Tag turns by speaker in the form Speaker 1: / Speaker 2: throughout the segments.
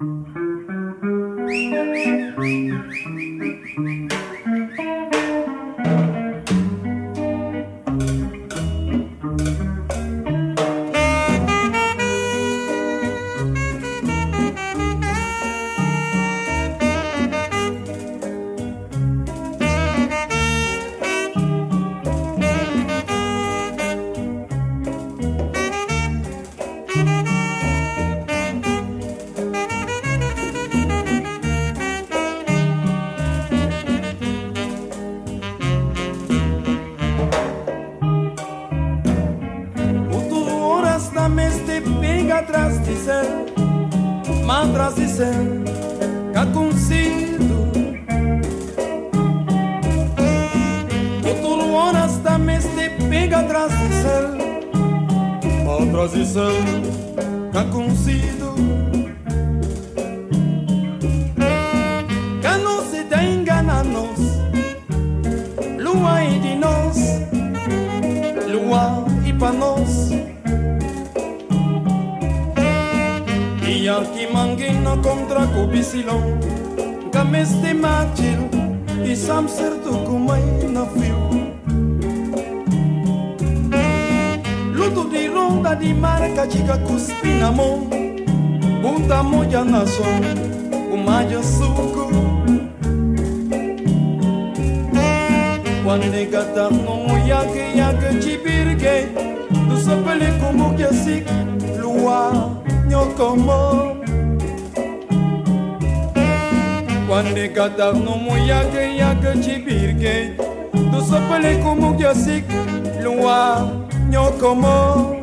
Speaker 1: Thank you. Vande gata no muyage yake chibirge Do sopele kumugya sik Lua nyokomo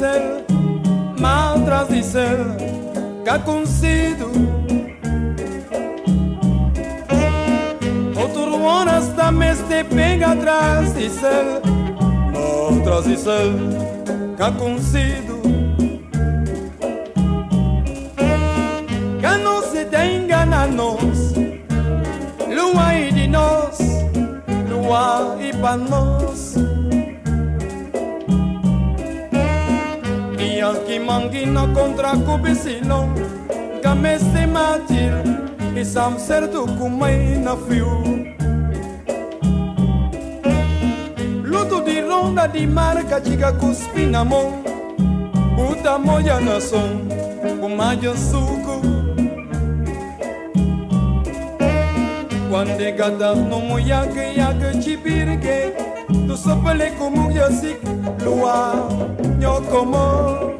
Speaker 1: dizer, mal traz dizer que acontecido. Outro horas da mesa pega atrás de dizer, mal traz dizer que acontecido. Na kontra kubisilong kame si majil isam sertu kumay na fiu luto di ronda di marca chica cuspina mon buta moya na son kumayo suku Quando gatas no ya ke chipirgue Tu sopele como yasik lua nyokomo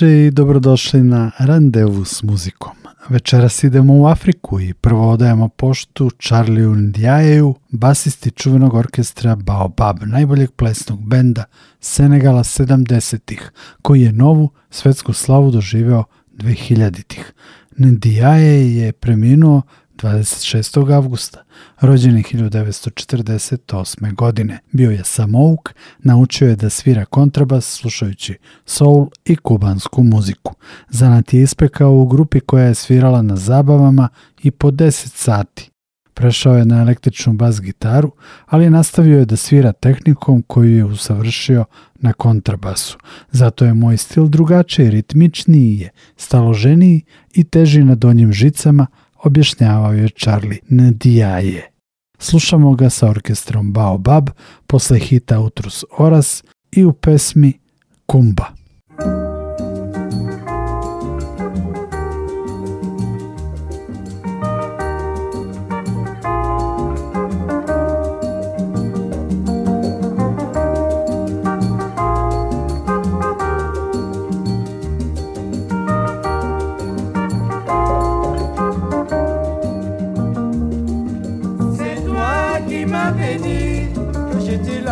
Speaker 2: veče i dobrodošli na Randevu s muzikom. Večeras idemo u Afriku i prvo odajemo poštu Charliju Ndiajeju, basisti čuvenog orkestra Baobab, najboljeg plesnog benda Senegala 70-ih, koji je novu svetsku slavu doživeo 2000-ih. Ndiaje je preminuo 26. avgusta, rođen je 1948. godine. Bio je samouk, naučio je da svira kontrabas slušajući soul i kubansku muziku. Zanat je ispekao u grupi koja je svirala na zabavama i po 10 sati. Prešao je na električnu bas gitaru, ali je nastavio je da svira tehnikom koju je usavršio na kontrabasu. Zato je moj stil drugačiji, ritmičniji je, staloženiji i teži na donjim žicama – objašnjavao je Charlie Ndiaye. Slušamo ga sa orkestrom Baobab posle hita Utrus Oras i u pesmi Kumba.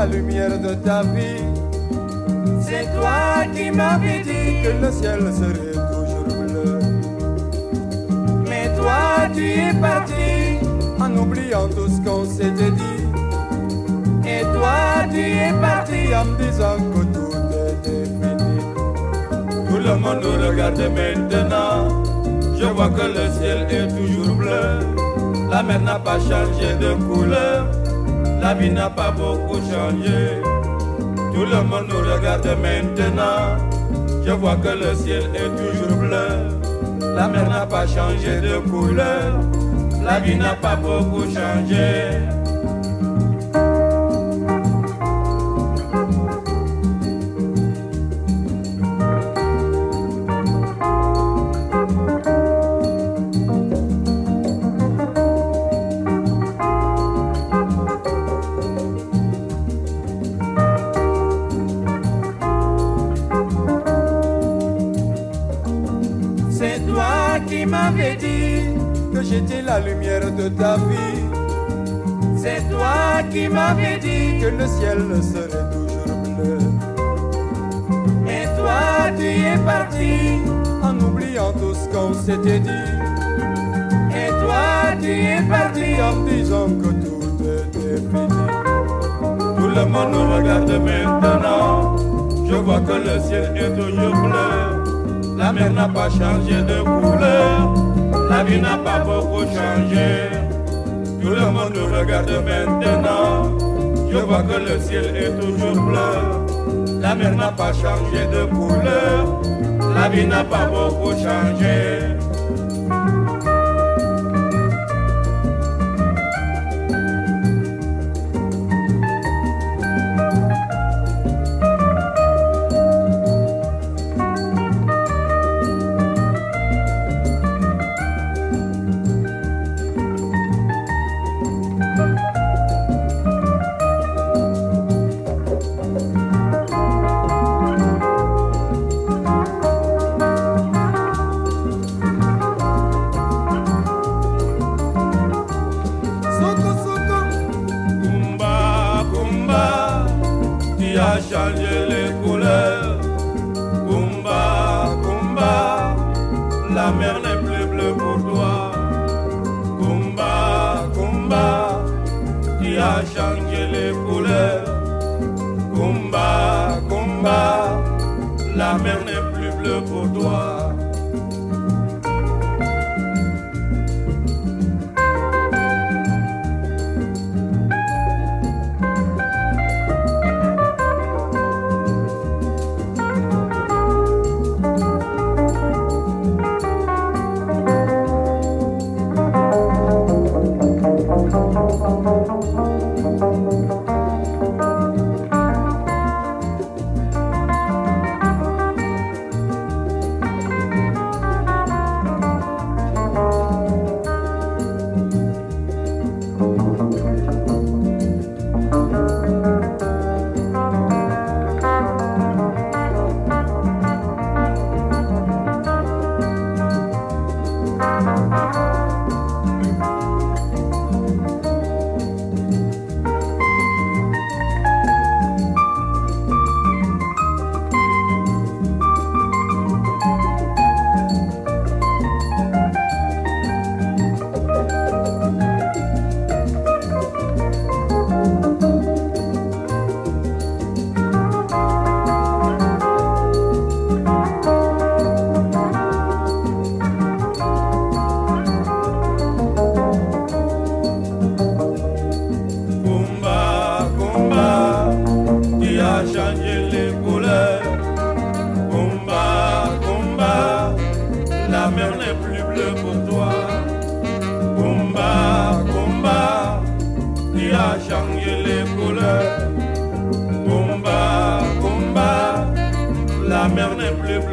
Speaker 3: lumière de ta vie. C'est toi qui m'avais dit que le ciel serait toujours bleu. Mais toi, tu es parti en oubliant tout ce qu'on s'était dit. Et toi, tu es parti en me disant que tout était fini. Tout le monde nous regarde maintenant. Je vois que le ciel est toujours bleu. La mer n'a pas changé de couleur la vie n'a pas beaucoup changé. Tout le monde nous regarde maintenant. Je vois que le ciel est toujours bleu. La mer n'a pas changé de couleur. La vie n'a pas beaucoup changé. de maintenant, je vois que le ciel est toujours bleu. La mer n'a pas changé de couleur, la vie n'a pas beaucoup changé. Changer les couleurs.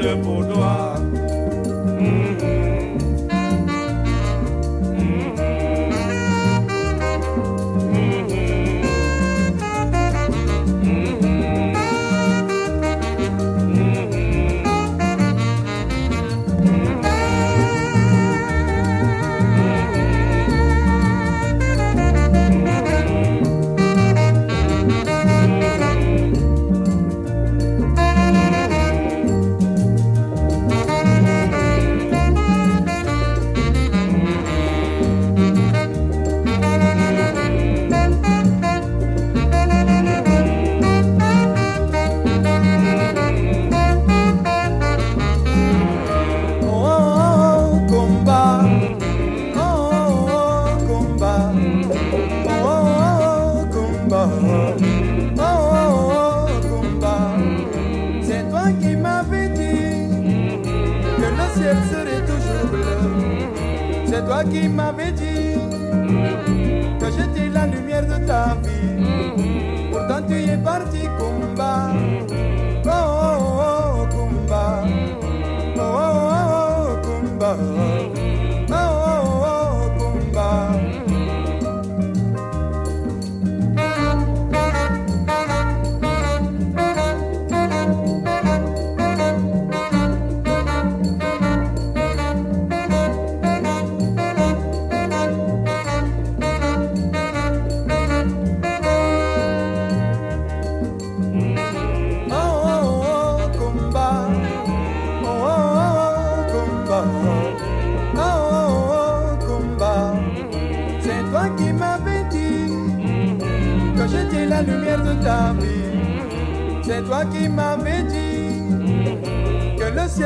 Speaker 3: le boudoir noir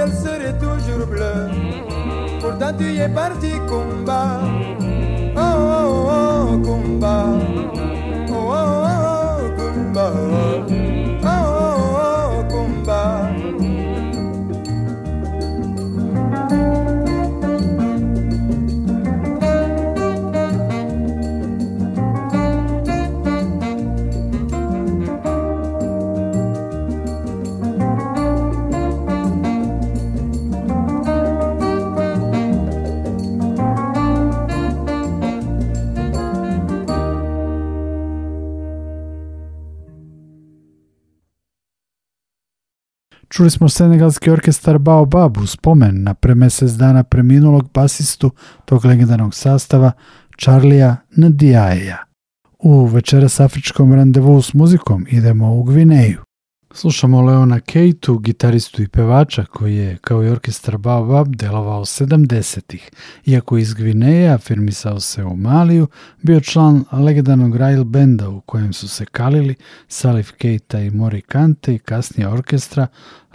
Speaker 3: ciel serait toujours bleu. Pourtant tu es parti combat.
Speaker 2: Čuli smo senegalski orkestar Baobab u spomen na pre mesec dana preminulog basistu tog legendarnog sastava Charlija Ndiajeja. U večera s afričkom randevu s muzikom idemo u Gvineju. Slušamo Leona Kejtu, gitaristu i pevača koji je, kao i orkestar Baobab, delovao 70-ih. Iako je iz Gvineje afirmisao se u Maliju, bio član legendarnog Rail Benda u kojem su se kalili Salif Kejta i Mori Kante i kasnije orkestra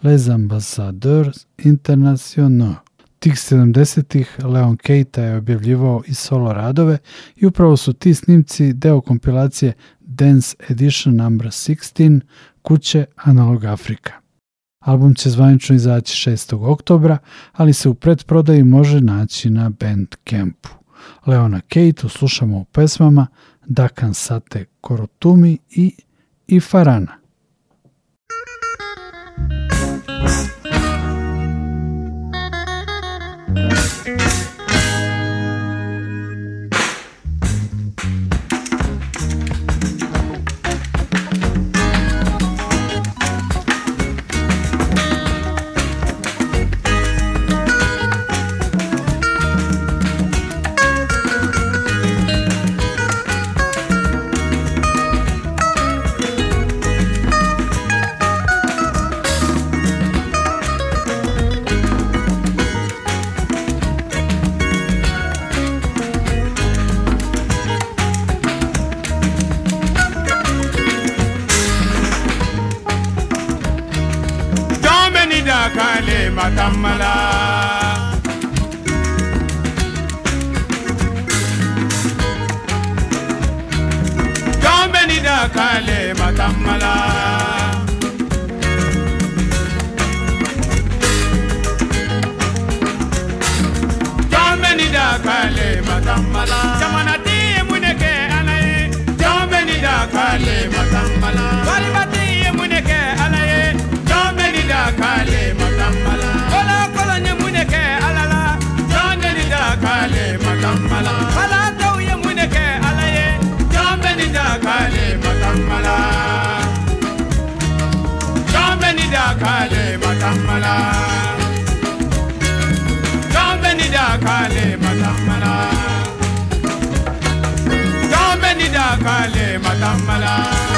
Speaker 2: Les Ambassadeurs Internationaux. Tih 70-ih Leon Kejta je objavljivao i solo radove i upravo su ti snimci deo kompilacije Dance Edition No. 16 kuće Analog Afrika. Album će zvanično izaći 6. oktobra, ali se u predprodaji može naći na Bandcampu. Leona Kate slušamo u pesmama Dakan Sate Korotumi i Ifarana. matamala Don benida kale matamala Don benida kale matamala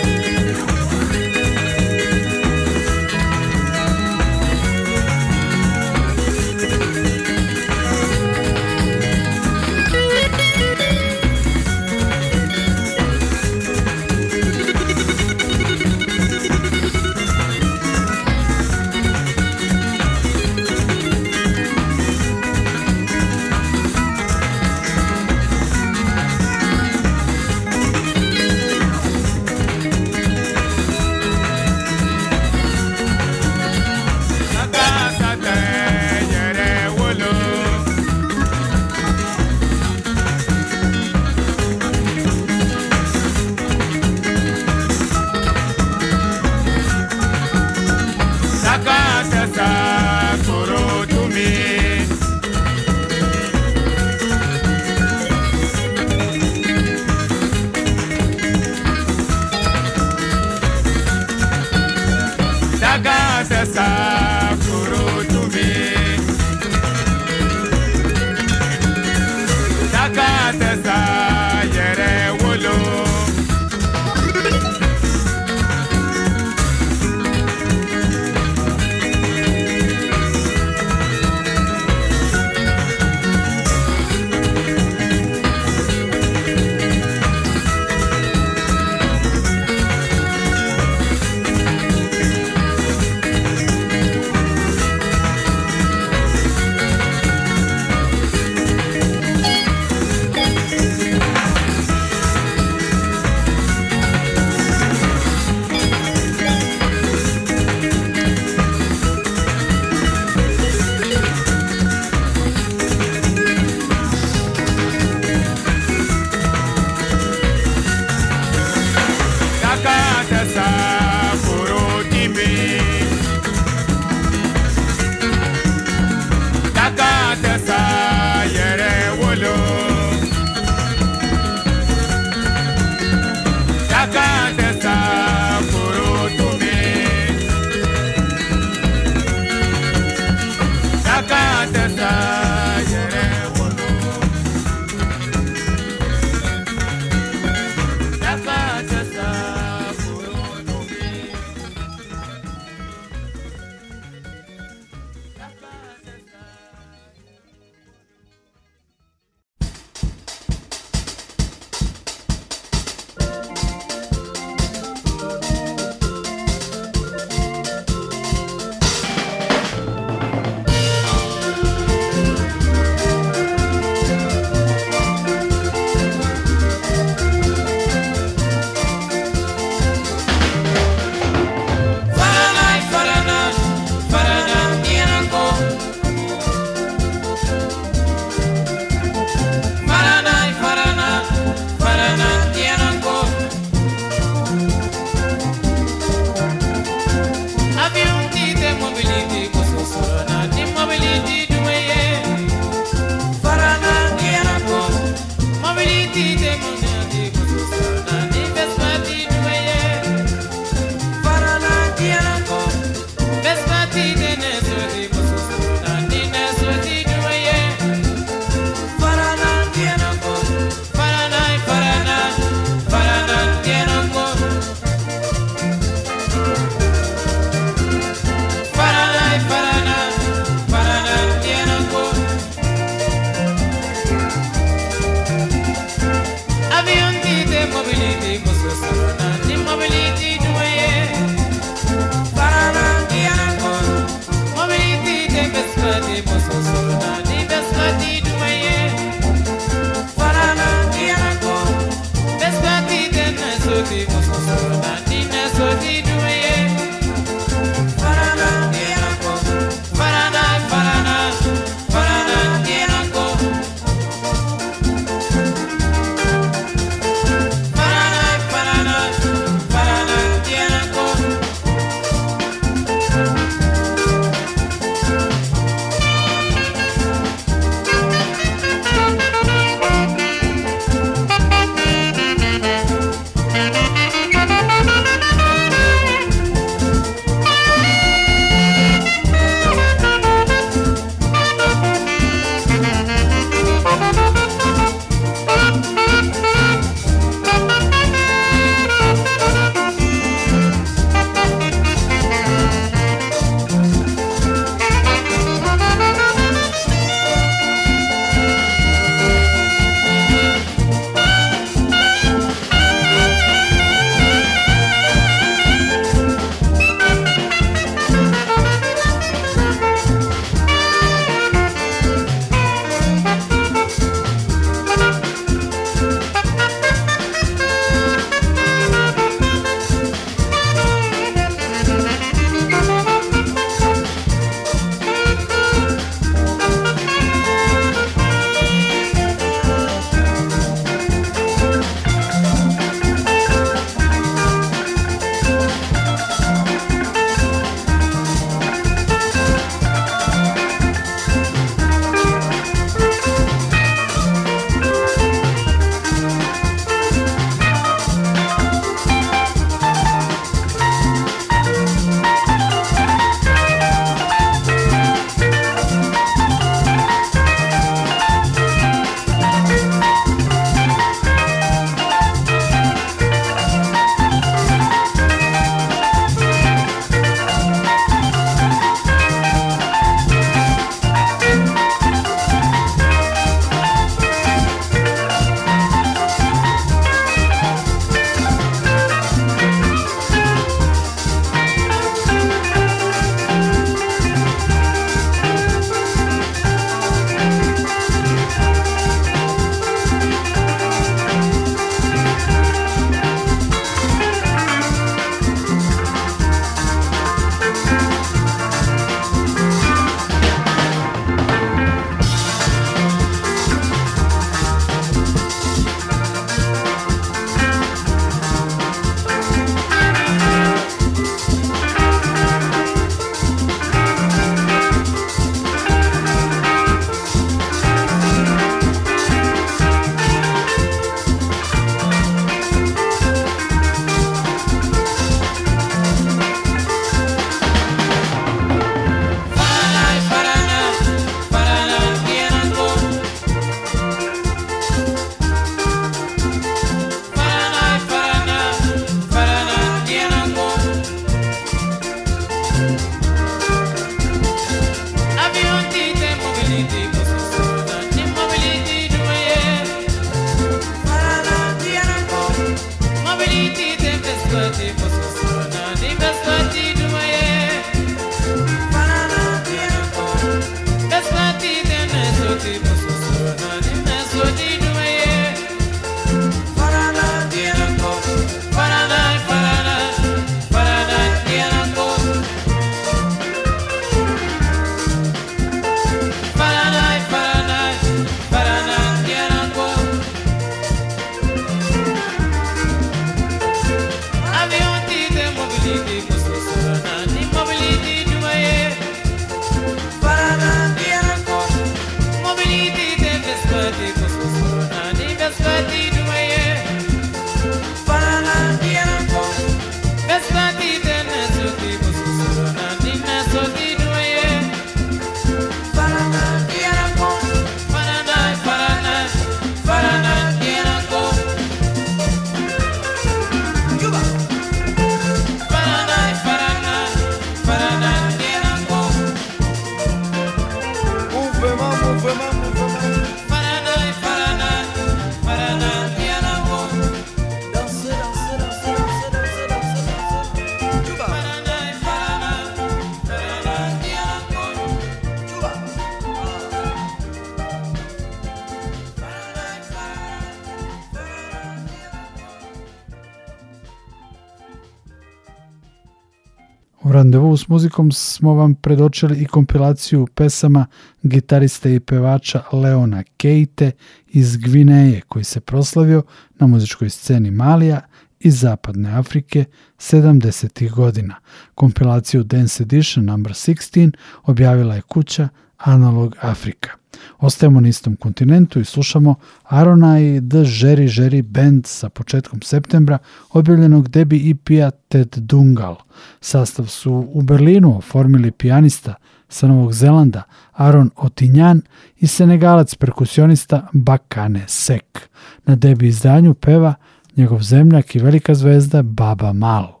Speaker 4: U randevu s muzikom smo vam predočili i kompilaciju pesama gitariste i pevača Leona Keite iz Gvineje koji se proslavio na muzičkoj sceni Malija iz Zapadne Afrike 70. godina. Kompilaciju Dance Edition No. 16 objavila je kuća Analog Afrika. Ostajemo na istom kontinentu i slušamo Arona i The Jerry Jerry Band sa početkom septembra objavljenog debi EP-a Ted Dungal. Sastav su u Berlinu oformili pijanista sa Novog Zelanda Aron Otinjan i senegalac perkusionista Bakane Sek. Na debi izdanju peva njegov zemljak i velika zvezda Baba Mal.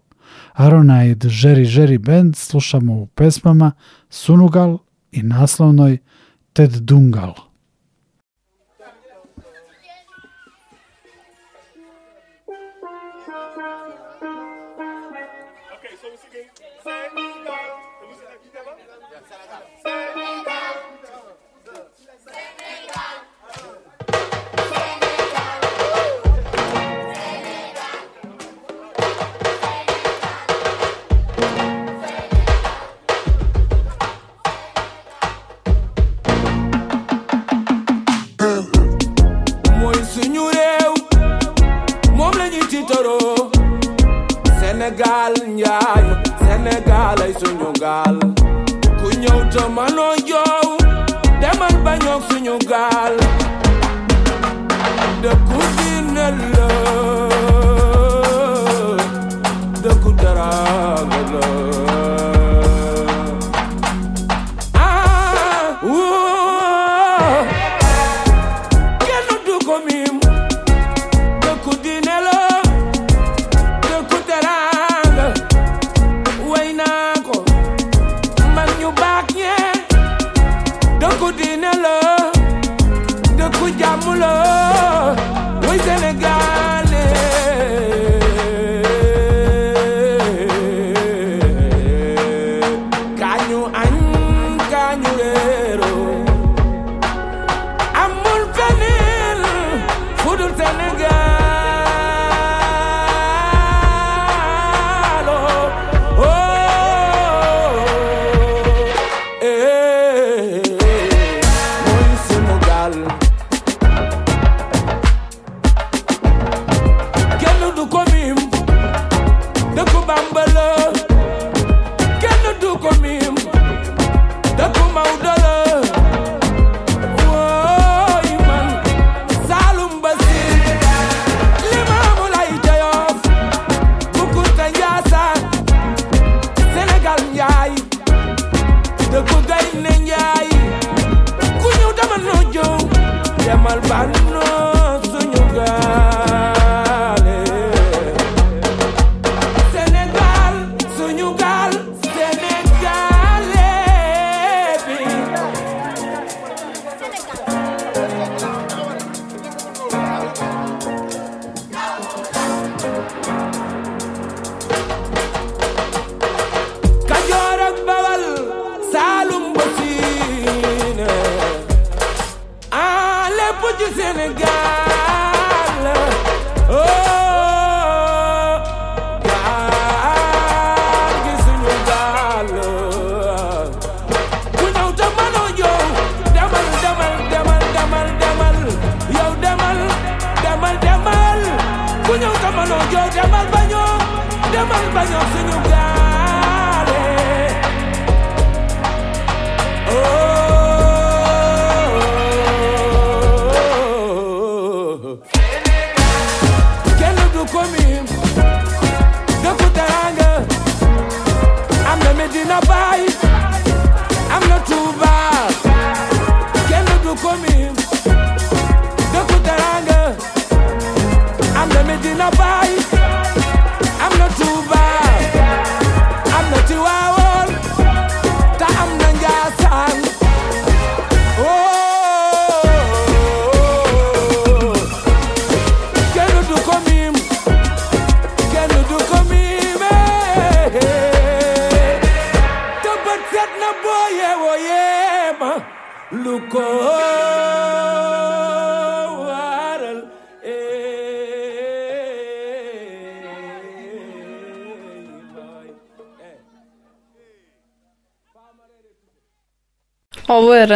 Speaker 4: Arona i The Jerry Jerry Band slušamo u pesmama Sunugal i naslovnoj de Dungal. banyok suñu gaal dëkku diine la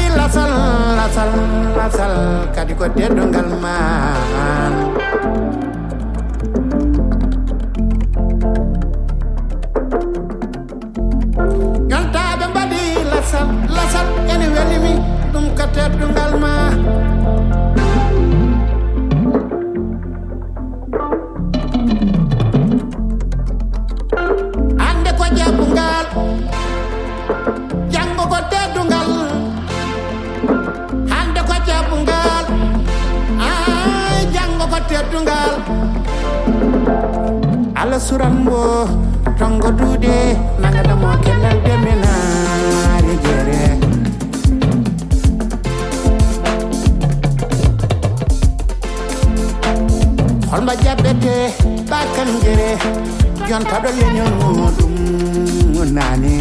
Speaker 5: di lasal lasal lasal kadi ko teddo ngal man yontaɓe mbaɗi lasal lasal ene welimi ɗum ko teddungal ma dungal ala suran wo tongo dude nanga da mo kenal de menare jere holma jabbete bakan jere jonta do leñol dum nani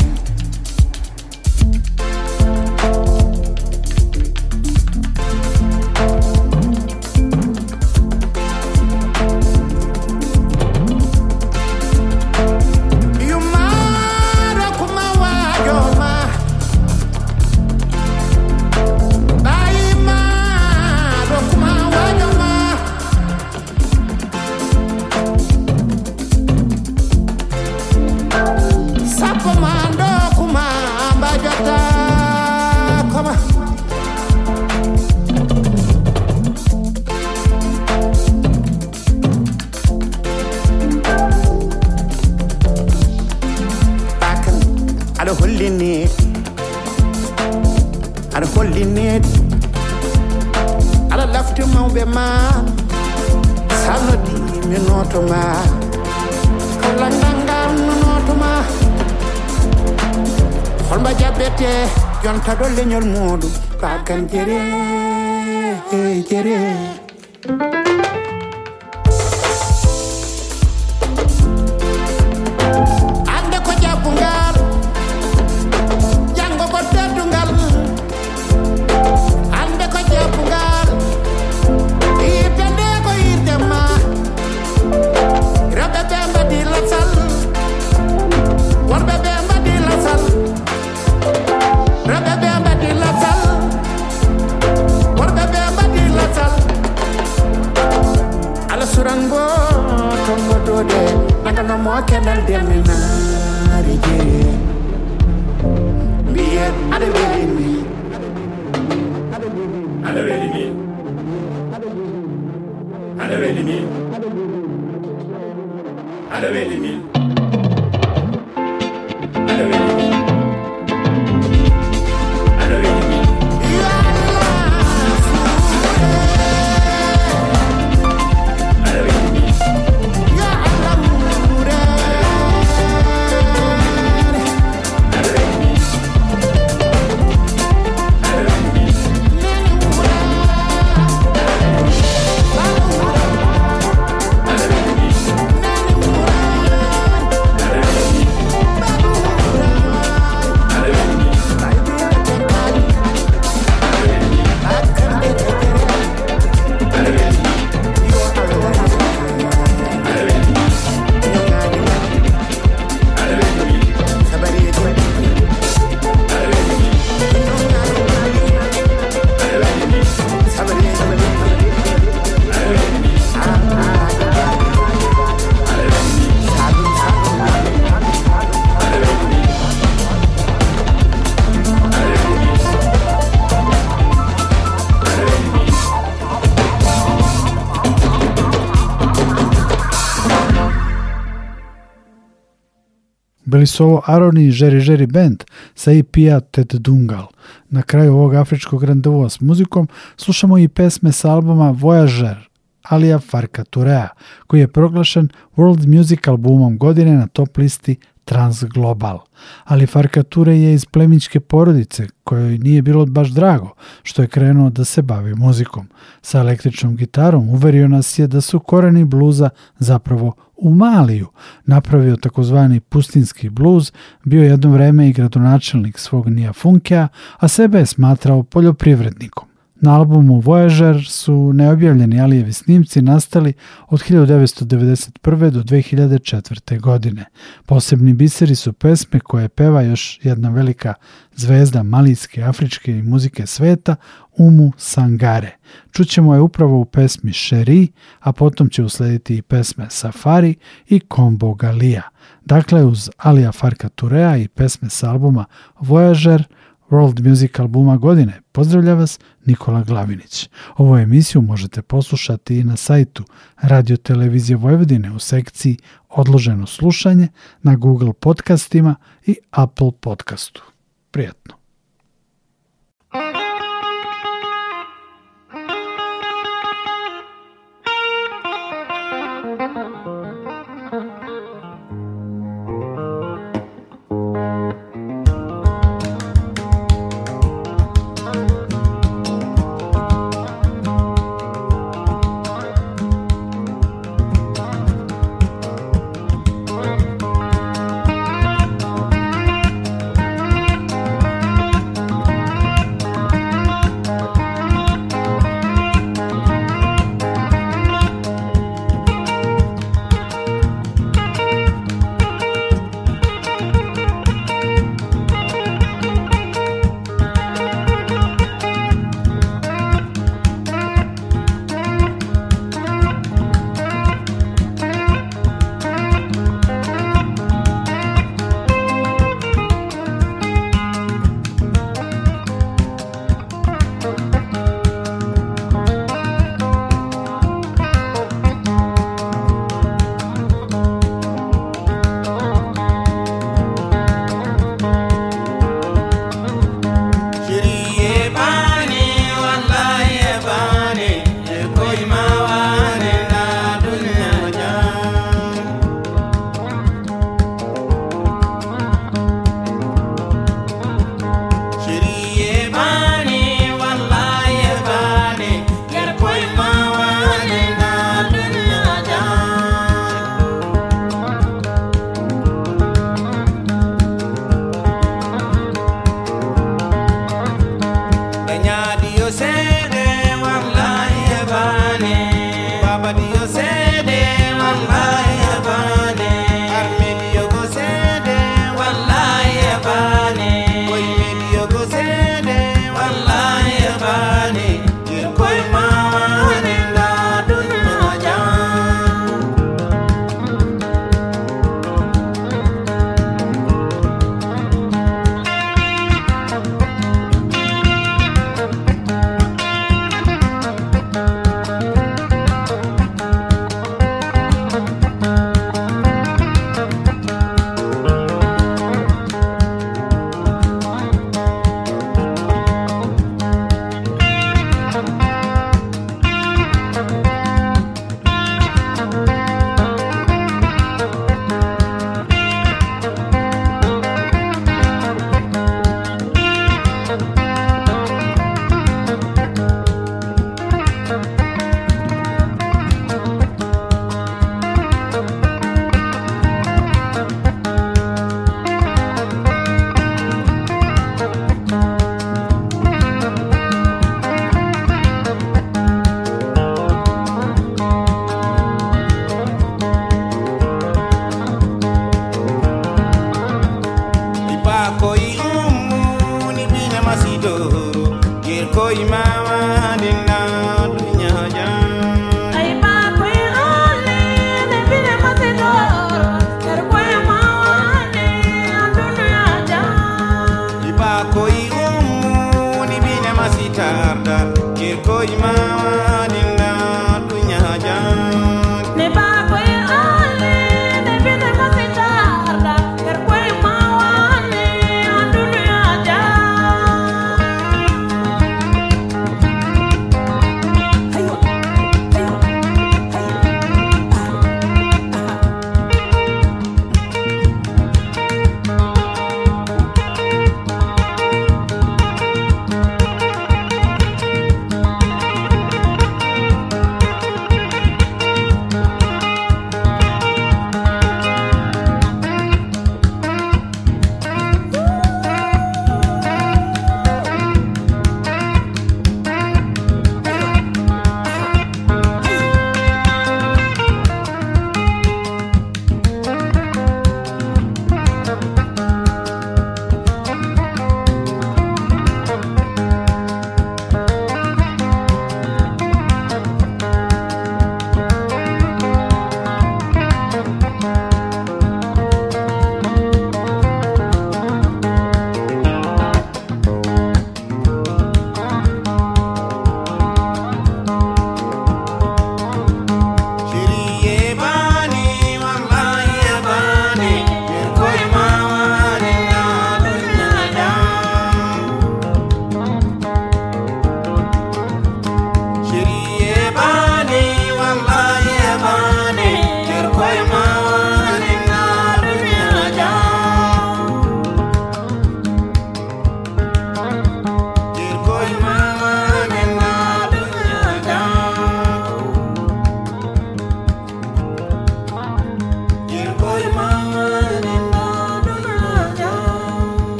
Speaker 5: nyol modu ka kan jere jere
Speaker 4: Svirali su ovo Aron i Jerry Jerry Band sa EP-a Ted Dungal. Na kraju ovog afričkog randevua s muzikom slušamo i pesme sa albuma Voyager Alija Farka Turea, koji je proglašen World Music albumom godine na top listi Transglobal. Ali Farka Ture je iz plemičke porodice kojoj nije bilo baš drago što je krenuo da se bavi muzikom. Sa električnom gitarom uverio nas je da su koreni bluza zapravo u Maliju, napravio takozvani pustinski bluz, bio jedno vreme i gradonačelnik svog Nijafunkija, a sebe je smatrao poljoprivrednikom. Na albumu Voyager su neobjavljeni Alijevi snimci nastali od 1991. do 2004. godine. Posebni biseri su pesme koje peva još jedna velika zvezda malijske, afričke i muzike sveta Umu Sangare. Čućemo je upravo u pesmi Sheri, a potom će uslediti i pesme Safari i Combo Galija. Dakle, uz Alija Farka Turea i pesme s albuma Voyager – World Music albuma godine. Pozdravlja vas Nikola Glavinić. Ovu emisiju možete poslušati i na sajtu Radio Televizije Vojvodine u sekciji Odloženo slušanje na Google podcastima i Apple podcastu. Prijatno!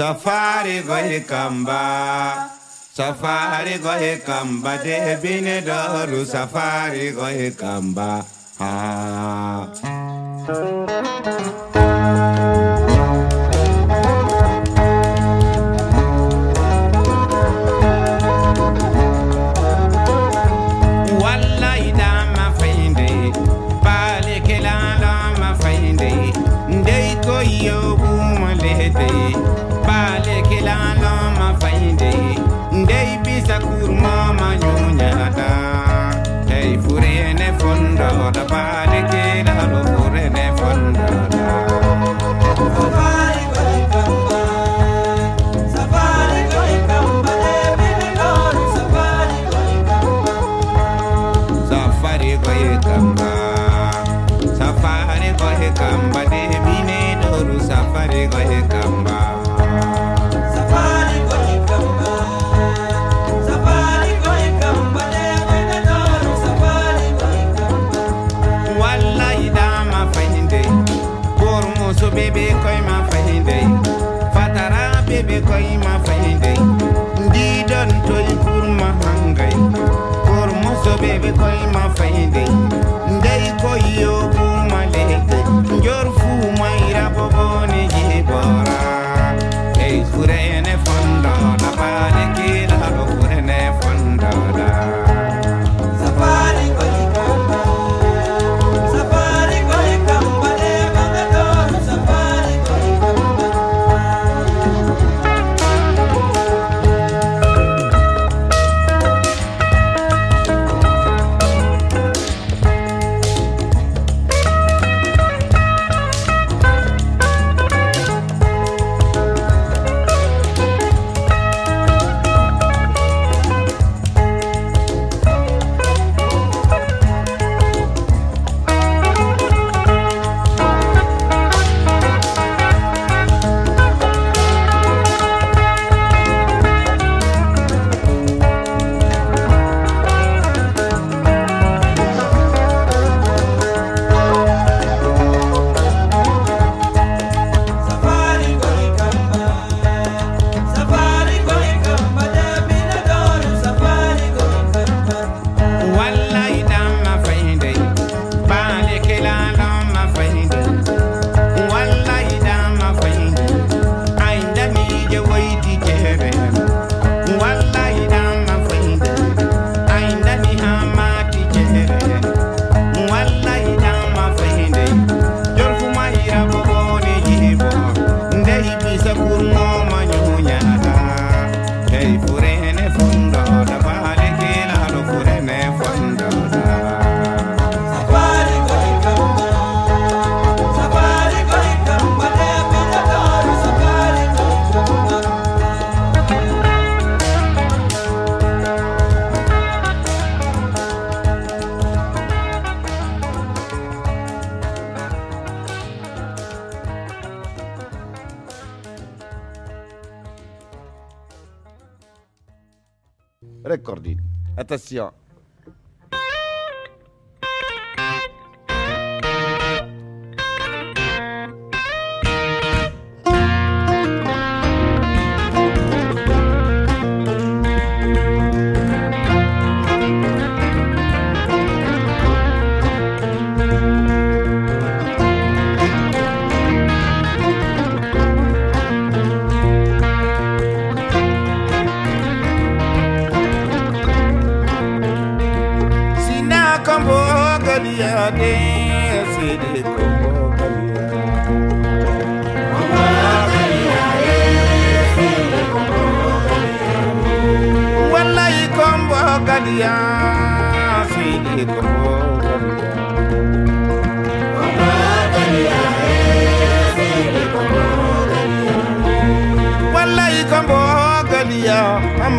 Speaker 6: safari goy kamba safari goy kamba de bine doru safari goy kamba ha traje tan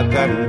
Speaker 7: kakar